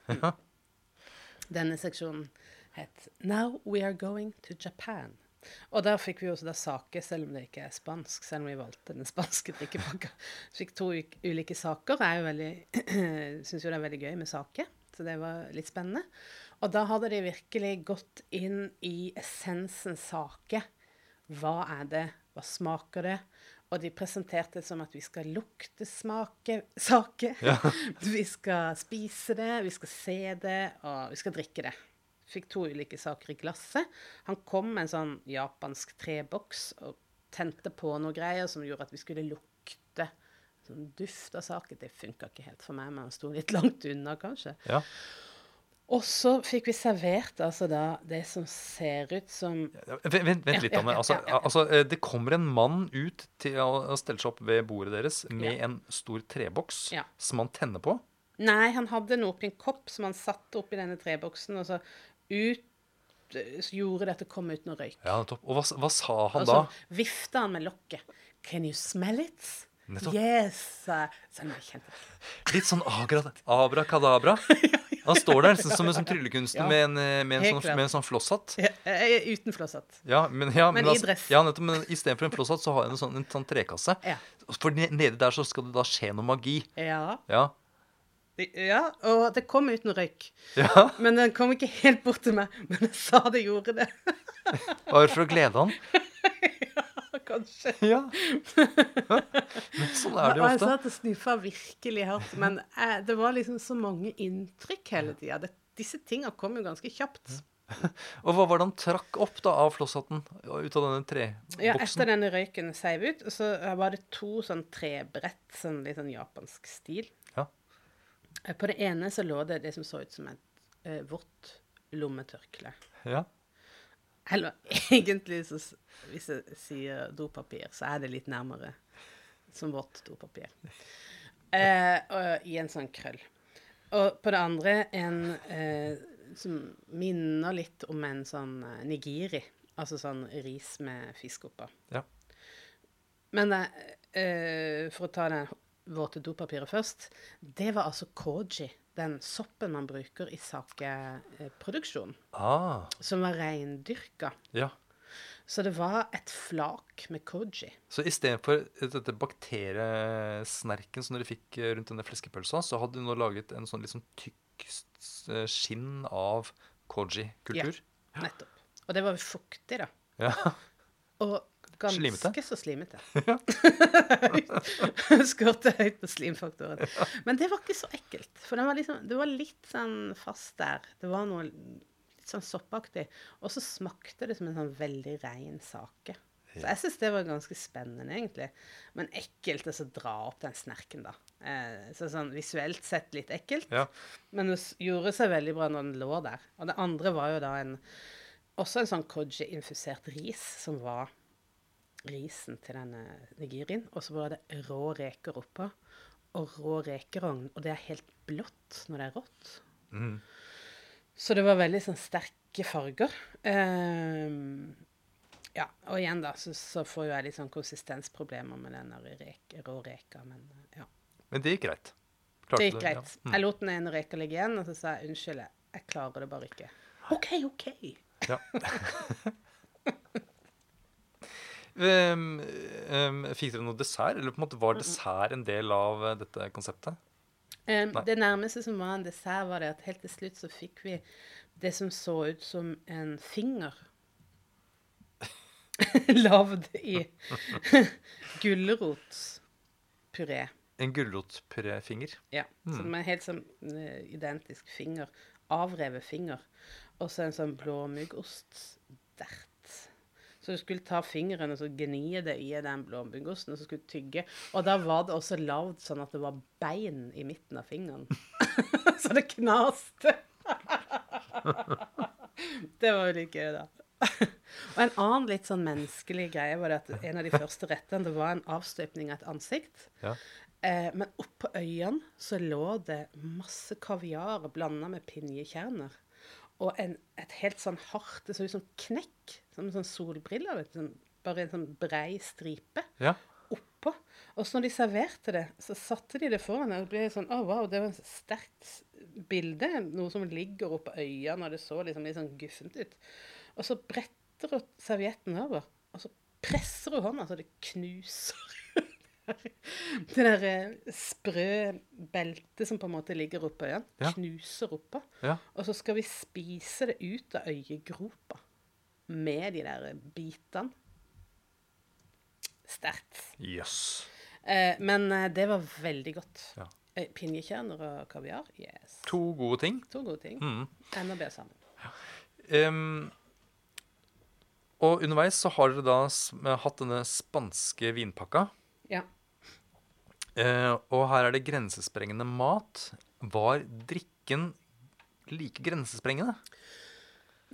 Mm. Denne seksjonen het Now we are going to Japan. Og der fikk vi også da sake, selv om det ikke er spansk, selv om vi valgte den spanske drikkepakka. Fikk to ulike saker. Jeg *clears throat* syns jo det er veldig gøy med sake, så det var litt spennende. Og da hadde de virkelig gått inn i essensen sake. Hva er det? Hva smaker det? Og de presenterte det som at vi skal lukte smake sake. Ja. *laughs* Vi skal spise det, vi skal se det, og vi skal drikke det. Fikk to ulike saker i glasset. Han kom med en sånn japansk treboks og tente på noe greier som gjorde at vi skulle lukte sånn duft av saker. Det funka ikke helt for meg, men han sto litt langt unna, kanskje. Ja. Og så fikk vi servert altså da det som ser ut som Vent, vent, litt, Anne. Altså, altså, eh, det kommer en mann ut til å stelle seg opp ved bordet deres med Ja. en stor treboks Ja. som han tenner på. Nei, han hadde den oppi en kopp som han satte oppi denne treboksen, og så ut så gjorde det kom ut noe røyk. Ja, topp. Og hva, hva sa han Og da? så vifta han med lokket. Can you smell it? Nettopp. Yes. Selv om jeg kjente Litt sånn abrakadabra. *laughs* Han står der nesten som en sånn tryllekunstner med en, eh, med en, sånn, med en sånn flosshatt. Ja, eh, Uten flosshatt. Ja, men, ja, Men men, i altså, dress. ja, nettopp, men istedenfor en flosshatt så har jeg en sånn, en sånn trekasse. Ja. For nede der så skal det da skje noe magi. Ja. Ja. Ja. Og det kom uten røyk. ja. Men den kom ikke helt bort til meg. Men jeg sa det gjorde det. Bare for å glede han. *laughs* Kanskje. *laughs* Ja. *laughs* Men sånn er det jo Og jeg sa satt og snuffa virkelig hardt. Men eh, det var liksom så mange inntrykk hele tida. Disse tinga kom jo ganske kjapt. Og hva var det han trakk opp da av flosshatten ut av denne treboksen? Ja, etter denne røyken seiv ut, så var det to sånn trebrett, sånn litt sånn japansk stil. Ja. Eh, På det ene så lå det det som så ut som et eh, vått lommetørkle. Ja. Eller *laughs* egentlig, så, hvis jeg sier dopapir, så er det litt nærmere som vått dopapir. Eh, og, I en sånn krøll. Og på det andre en eh, som minner litt om en sånn eh, nigiri. Altså sånn ris med fisk oppå. Ja. Men eh, eh, for å ta det våte dopapiret først. Det var altså koji, den soppen man bruker i sakeproduksjon, Ah, som var reindyrka. ja. Så det var et flak med koji. Så istedenfor dette bakteriesnerken som dere fikk eh, rundt denne fleskepølsa, så hadde du nå laget en sånn sånn tykk eh, skinn av koji-kultur? Ja, Nettopp. Og det var fuktig, da. Ja. Og ganske Slimete? så slimete. *laughs* Ja. *laughs* Skårte høyt på slimfaktoren. Men det var ikke så ekkelt. For det var, liksom, det var litt sånn fast der. Det var noe litt sånn soppaktig. Og så smakte det som en sånn veldig rein sake. Så jeg syns det var ganske spennende, egentlig. Men ekkelt å dra opp den snerken, da. Eh, så sånn visuelt sett litt ekkelt. Ja. Men det gjorde seg veldig bra når den lå der. Og det andre var jo da en også en sånn koji-infusert ris, som var risen til denne nigirien. Og så var det rå reker oppå. Og rå rekerogn. Og det er helt blått når det er rått. Mm. Så det var veldig sånn sterke farger. Um, ja, og igjen da, så, så får jeg litt sånn konsistensproblemer med den reke, rå reka, men ja. Men det gikk greit. Klarte Det gikk greit. Det, Ja. Jeg lot den ene reka ligge igjen, og så sa jeg unnskyld, jeg klarer det bare ikke. OK, OK. Ja. *laughs* um, um, fikk dere noe dessert, eller på en måte var dessert en del av eh, dette konseptet? Um, det nærmeste som var en dessert, var det at helt til slutt så fikk vi det som så ut som en finger. *laughs* lagd i *laughs* gulrotpuré. En gulrotpuréfinger. Ja. Mm. en helt sånn uh, identisk finger. Avrevet finger. Og så en sånn blåmuggostdert. Så du skulle ta fingeren og så gni det i den blåmuggosten og så skulle du tygge. Og da var det også lagd sånn at det var bein i midten av fingeren. *laughs* så det knaste. *laughs* det var jo litt gøy, da. og en annen litt sånn menneskelig greie var at en av de første rettene det var en avstøpning av et ansikt. Ja. Eh, men oppå øynene så lå det masse kaviar blanda med pinjekjerner. Og en, et helt sånn hardt Det så ut som knekk. Som sånn solbriller. Vet du, sånn, bare en sånn brei stripe ja. oppå. Og så når de serverte det, så satte de det foran deg. Og det ble sånn Å, wow, det var et sterkt bilde. Noe som ligger oppå øynene, og det så liksom litt sånn guffent ut. Og så bretter hun servietten over, og så presser hun hånda så det knuser. *laughs* det der eh, sprø beltet som på en måte ligger oppå øynene, Ja. knuser oppå. Ja. Og så skal vi spise det ut av øyegropa med de der bitene. Sterkt. Jøss. Eh, men eh, det var veldig godt. Ja. Eh, Pinjekjerner og kaviar, yes. To gode ting. To gode ting. Mm. Enda bedre sammen. Em, og underveis så har dere da hatt denne spanske vinpakka. Ja. Uh, og her er det grensesprengende mat. Var drikken like grensesprengende?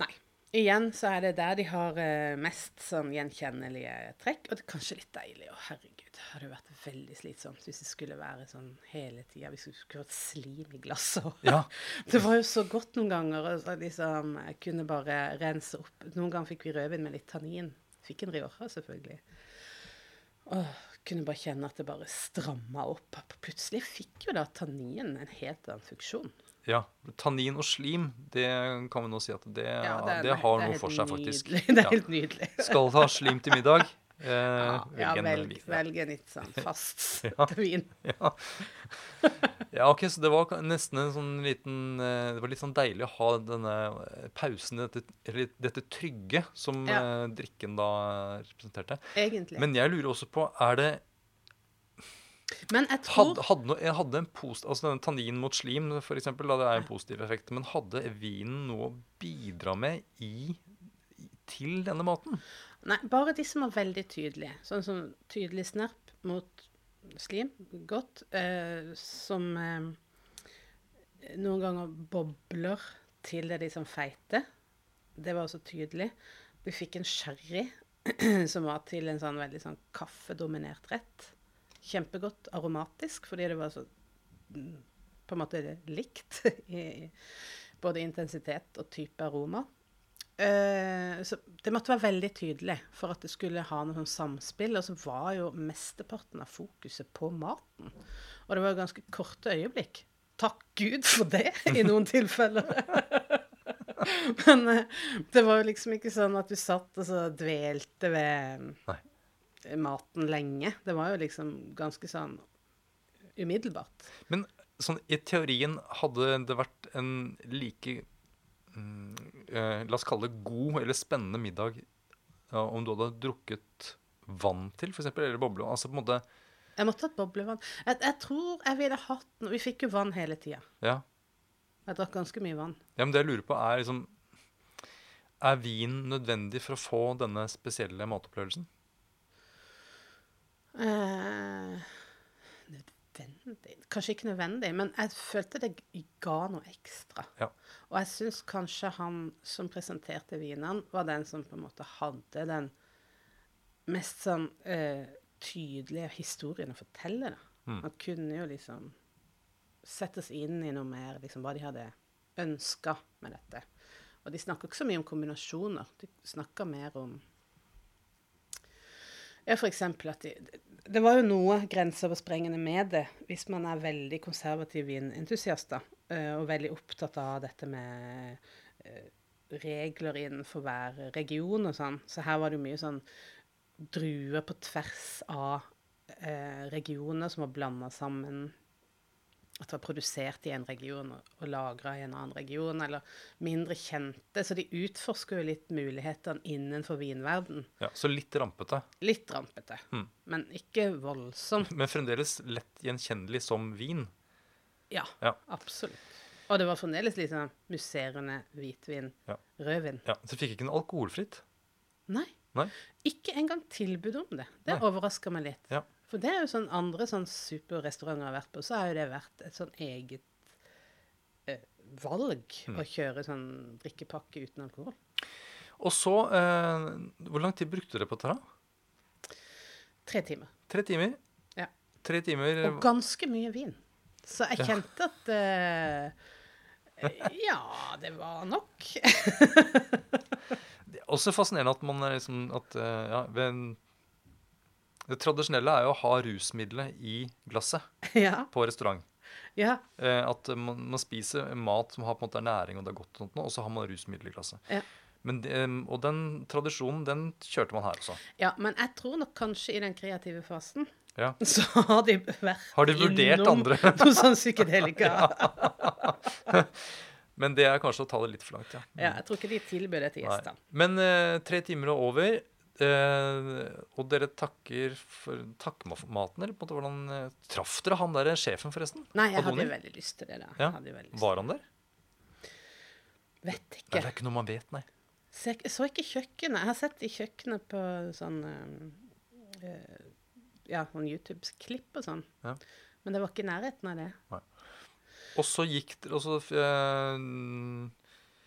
Nei. Igjen så er det der de har eh, mest sånn gjenkjennelige trekk. Og det er kanskje litt deilig. Å, herregud, det hadde vært veldig slitsomt hvis det skulle være sånn hele tida. Hvis du skulle hatt slim i glasset. Ja. *laughs* Det var jo så godt noen ganger. Så liksom, jeg kunne bare rense opp. Noen ganger fikk vi rødvin med litt tannin. Fikk en Rioja, selvfølgelig. Åh, kunne bare kjenne at det bare stramma opp. Plutselig fikk jo da tannin en helt annen funksjon. Ja. Tannin og slim, det kan vi nå si at det, Ja, det, er- har det noe for seg, faktisk. nydelig. *laughs* Det er helt nydelig. Skal ha slim til middag. *laughs* Eh, Ja, velg velg, ja. velg en litt sånn fast *laughs* vin. Ja. ja, ok, så det var nesten en sånn liten eh, Det var litt sånn deilig å ha denne pausen, dette, dette trygge som eh, drikken da representerte. Egentlig. Men, Men jeg lurer også på, er det jeg tror Hadde, hadde, noe, hadde en post, altså denne tannin mot slim, for eksempel, da det er en positiv effekt, men hadde vinen noe å bidra med i, til denne maten? Nei, bare de som var veldig tydelige. Sånn som tydelig snerp mot slim. Godt. Eh, som eh, noen ganger bobler til det liksom feite. Det var også tydelig. Vi fikk en sherry *clears throat* som var til en sånn veldig sånn kaffedominert rett. Kjempegodt aromatisk, fordi det var så mm, på en måte likt *laughs* i både intensitet og type aroma. Eh, så det måtte være veldig tydelig for at det skulle ha noe sånn samspill. Og så var jo mesteparten av fokuset på maten. Og det var ganske korte øyeblikk. Takk Gud for det, *laughs* i noen tilfeller. *laughs* Men eh, det var jo liksom ikke sånn at du satt og så dvelte ved Nei. Maten lenge. Det var jo liksom ganske sånn umiddelbart. Men sånn, i teorien hadde det vært en like mm, eh, La oss kalle det god eller spennende middag ja, om du hadde drukket vann til, f.eks., eller boble. Altså på en måte Jeg måtte ha boblevann. Jeg, jeg tror jeg ville hatt Vi fikk jo vann hele tida. Ja. Jeg drakk ganske mye vann. ja men det jeg lurer på, er liksom Er vin nødvendig for å få denne spesielle matopplevelsen? Eh, nødvendig Kanskje ikke nødvendig, men jeg følte det ga noe ekstra. Ja. Og jeg syns kanskje han som presenterte vinene, var den som på en måte hadde den mest sånn eh, tydelige historien å fortelle. Da. Mm. Han kunne jo liksom settes inn i noe mer, liksom hva de hadde ønska med dette. Og de snakker ikke så mye om kombinasjoner. De snakker mer om ja, eksempel at de, Det var jo noe grenseoversprengende med det hvis man er veldig konservativ vinentusiast eh, og veldig opptatt av dette med eh, regler innenfor hver region og sånn. Så her var det jo mye sånn druer på tvers av eh, regioner som var blanda sammen. At det var produsert i en region og, lagra i en annen region, eller mindre kjente. Så de utforsker jo litt mulighetene innenfor vinverden. Ja, så litt rampete, Litt rampete, Mm. men ikke voldsomt. men fremdeles lett gjenkjennelig som vin. Ja, Ja. absolutt. Og det var fremdeles litt sånn musserende hvitvin, Ja. rødvin. Ja, Så fikk ikke den alkoholfritt? Nei. Nei? Ikke engang tilbud om det. Det overraska meg litt. Ja. For det er jo sånn andre sånn superrestauranter jeg har vært på, så har jo det vært et sånn eget eh, valg Mm. å kjøre sånn drikkepakke uten alkohol. Og så eh, Hvor lang tid brukte dere på dette? Tre timer. Tre timer? Ja. Tre timer Og ganske mye vin. Så jeg kjente at eh, *laughs* Ja, det var nok. Det er også fascinerende at man er liksom at, eh, ja, ved en, Det tradisjonelle er jo å ha rusmiddelet i glasset *laughs* ja. på restaurant. Ja. Eh, at man, man spiser mat som har på en måte næring og det er godt, og, og så har man rusmiddel i glasset. Ja. Men og den tradisjonen den kjørte man her også. ja. Men jeg tror nok kanskje i den kreative fasen Ja. *laughs* så har de vært Har de vurdert innom andre? *laughs* noe sånn psykedelika. ja. Men det er kanskje å ta det litt for langt, ja. ja Jeg tror ikke de tilbød det til gjestene. Men eh, tre timer og over. Eh, og dere takker for takkmaten, eller på en måte hvordan eh, Traff dere han der sjefen, forresten? Nei, jeg hadde jo veldig lyst til det. da. Ja. Var han der? Vet Nei, ikke. det er ikke noe man vet, nei. Så jeg så ikke kjøkkenet. Jeg har sett de kjøkkenet på sånn øh, eh, Ja, sånn YouTube-klipp og sånn. Ja. Men det var ikke i nærheten av det. Nei. Og så gikk dere eh,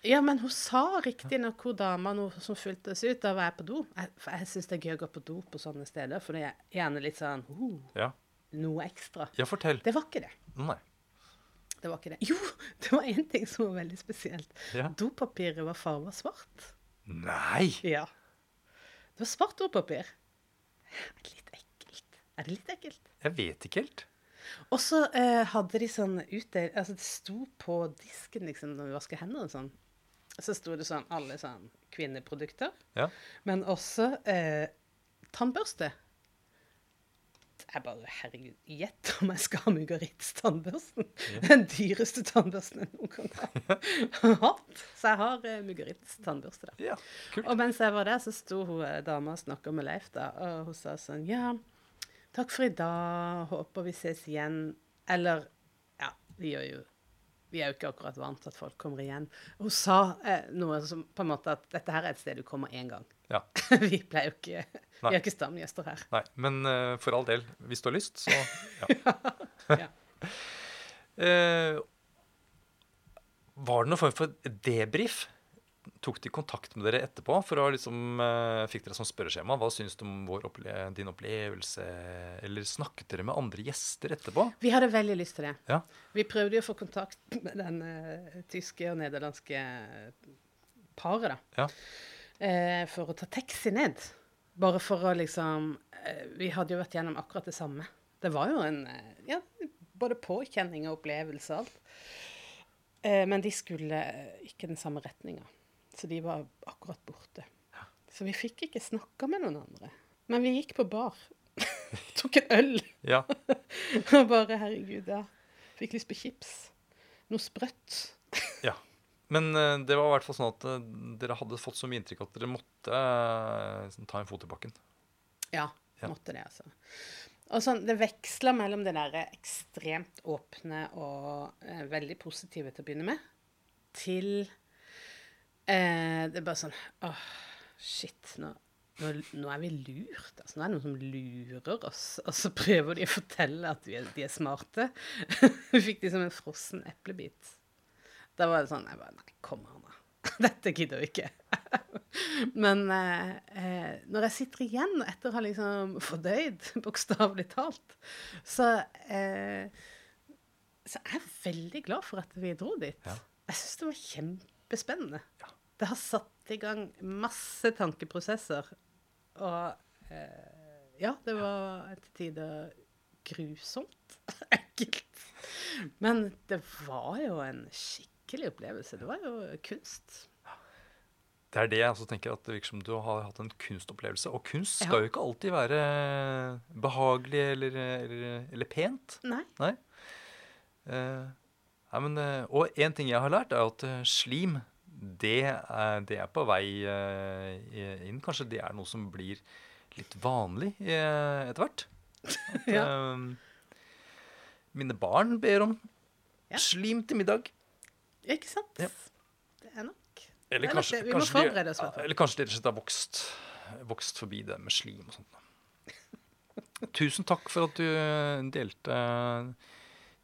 Ja, men hun sa riktignok hun dama som fulgte seg ut. Da var jeg på do. Jeg, for jeg syns det er gøy å gå på do på sånne steder, for det er gjerne litt sånn uh, Ja. Noe ekstra. ja, fortell. Det var ikke det. Nei. Det var ikke det. Jo, *laughs* det var én ting som var veldig spesielt. Ja. Dopapiret var farga svart. Nei! Ja. Det var svart dopapir. Er det litt ekkelt? Er det litt ekkelt? Jeg vet ikke helt. Og så eh, hadde de sånn ute Altså, det sto på disken liksom når vi vasker hendene og sånn. Så sto det sånn alle sånn kvinneprodukter, Ja. men også eh, tannbørste. Jeg bare Herregud, gjett om jeg skal ha Mugaritz-tannbørsten. Den dyreste tannbørsten jeg noen gang har *laughs* hatt. Så jeg har eh, Mugaritz-tannbørste der. ja. Kult. Og mens jeg var der, så sto hun eh, dama og snakka med Leif, da, og hun sa sånn Ja, takk for i dag, håper vi ses igjen. Eller Ja, vi gjør jo Vi er jo ikke akkurat vant til at folk kommer igjen. Hun sa eh, noe som på en måte at dette her er et sted du kommer én gang. Ja. *laughs* vi pleier jo ikke Vi er ikke stamgjester her. Nei. Men uh, for all del, hvis du har lyst, så ja. *laughs* Ja. uh, var det noen form for debrief? Tok de kontakt med dere etterpå? for å liksom, eh, Fikk dere som spørreskjema? Hva syns du om vår opple din opplevelse? Eller snakket dere med andre gjester etterpå? Vi hadde veldig lyst til det. Ja. Vi prøvde jo å få kontakt med den uh, tyske og nederlandske paret, da. Ja. Uh, for å ta taxi ned. Bare for å liksom uh, Vi hadde jo vært gjennom akkurat det samme. Det var jo en ja, både påkjenning og opplevelse og alt. Men de skulle ikke den samme retninga. Så de var akkurat borte. Så vi fikk ikke snakka med noen andre. Men vi gikk på bar. *laughs* Tok en øl. ja. *laughs* Og bare herregud, ja. Fikk lyst på chips. Noe sprøtt. ja. Men eh, det var i hvert fall sånn at eh, dere hadde fått så mye inntrykk at dere måtte eh, ta en fot i bakken. Ja, Ja. måtte det, altså. Og sånn, Det veksla mellom det der ekstremt åpne og eh, veldig positive til å begynne med, til eh, Det er bare sånn åh, shit, nå, nå, nå er vi lurt. altså Nå er det noen som lurer oss, og så prøver de å fortelle at vi er, de er smarte. *laughs* vi fikk de som en frossen eplebit. Da var det sånn jeg bare, Nei, kom an, da. *laughs* Dette gidder vi ikke. *laughs* Men eh, eh, når jeg sitter igjen etter å ha liksom fordøyd, bokstavelig talt, så, eh, så er jeg veldig glad for at vi dro dit. Ja. Jeg syns det var kjempespennende. Ja. Det har satt i gang masse tankeprosesser. Og eh, ja, det var til tider grusomt *laughs* ekkelt. Men det var jo en skikkelig opplevelse. Det var jo kunst. Det er det jeg også tenker, at det virker som du har hatt en kunstopplevelse. Og kunst Ja. skal jo ikke alltid være behagelig eller, eller, eller pent. Nei. Nei. Eh, nei, men, eh, og en ting jeg har lært, er at eh, slim, det er, det er på vei eh, inn. Kanskje det er noe som blir litt vanlig etter hvert. *laughs* At, Ja. mine barn ber om Ja. slim til middag. Ikke sant? Ja. Det er nok. Eller kanskje, det- vi må forberede oss, i eller kanskje de rett og slett har vokst, vokst forbi det med slim og sånt. *laughs* Tusen takk for at du delte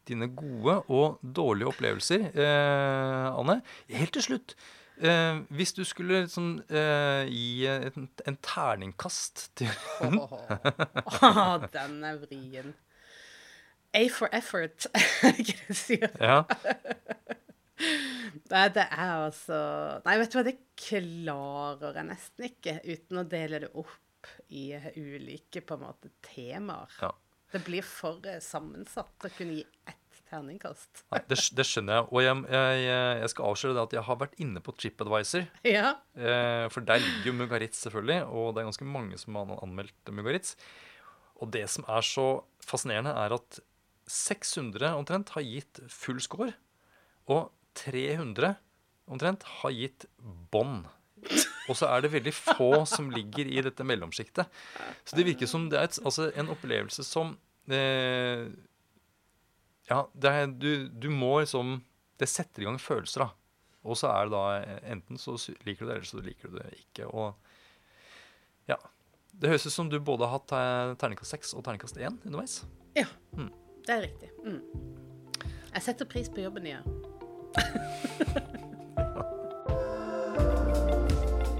dine gode og dårlige opplevelser, eh, Anne. Helt til slutt, eh, hvis du skulle liksom, eh, gi en, en terningkast til Åh, *laughs* den er vrien. A for effort, *laughs* er det ikke det du sier? Ja, *laughs* Nei, det er altså Nei, vet du hva, det klarer jeg nesten ikke uten å dele det opp i ulike på en måte temaer. ja. Det blir for eh, sammensatt å kunne gi ett terningkast. Nei, det, det skjønner jeg. Og jeg, jeg, jeg skal avsløre det at jeg har vært inne på TripAdvisor. Ja. Eh, for der ligger jo Mugaritz, selvfølgelig, og det er ganske mange som har anmeldt Mugaritz. Og det som er så fascinerende, er at 600 omtrent har gitt full score, og 300 omtrent har gitt bånd. Og så er det veldig få som ligger i dette mellomsjiktet. Så det virker som det er et, altså en opplevelse som eh, Ja, det er, du, du må liksom Det setter i gang følelser, da. Og så er det da eh, enten så liker du det, eller så liker du det ikke. Og ja. Det høres ut som du både har hatt eh, terningkast 6 og terningkast 1 underveis. ja. Det er riktig. Mm. Jeg setter pris på jobben jeg gjør. *laughs*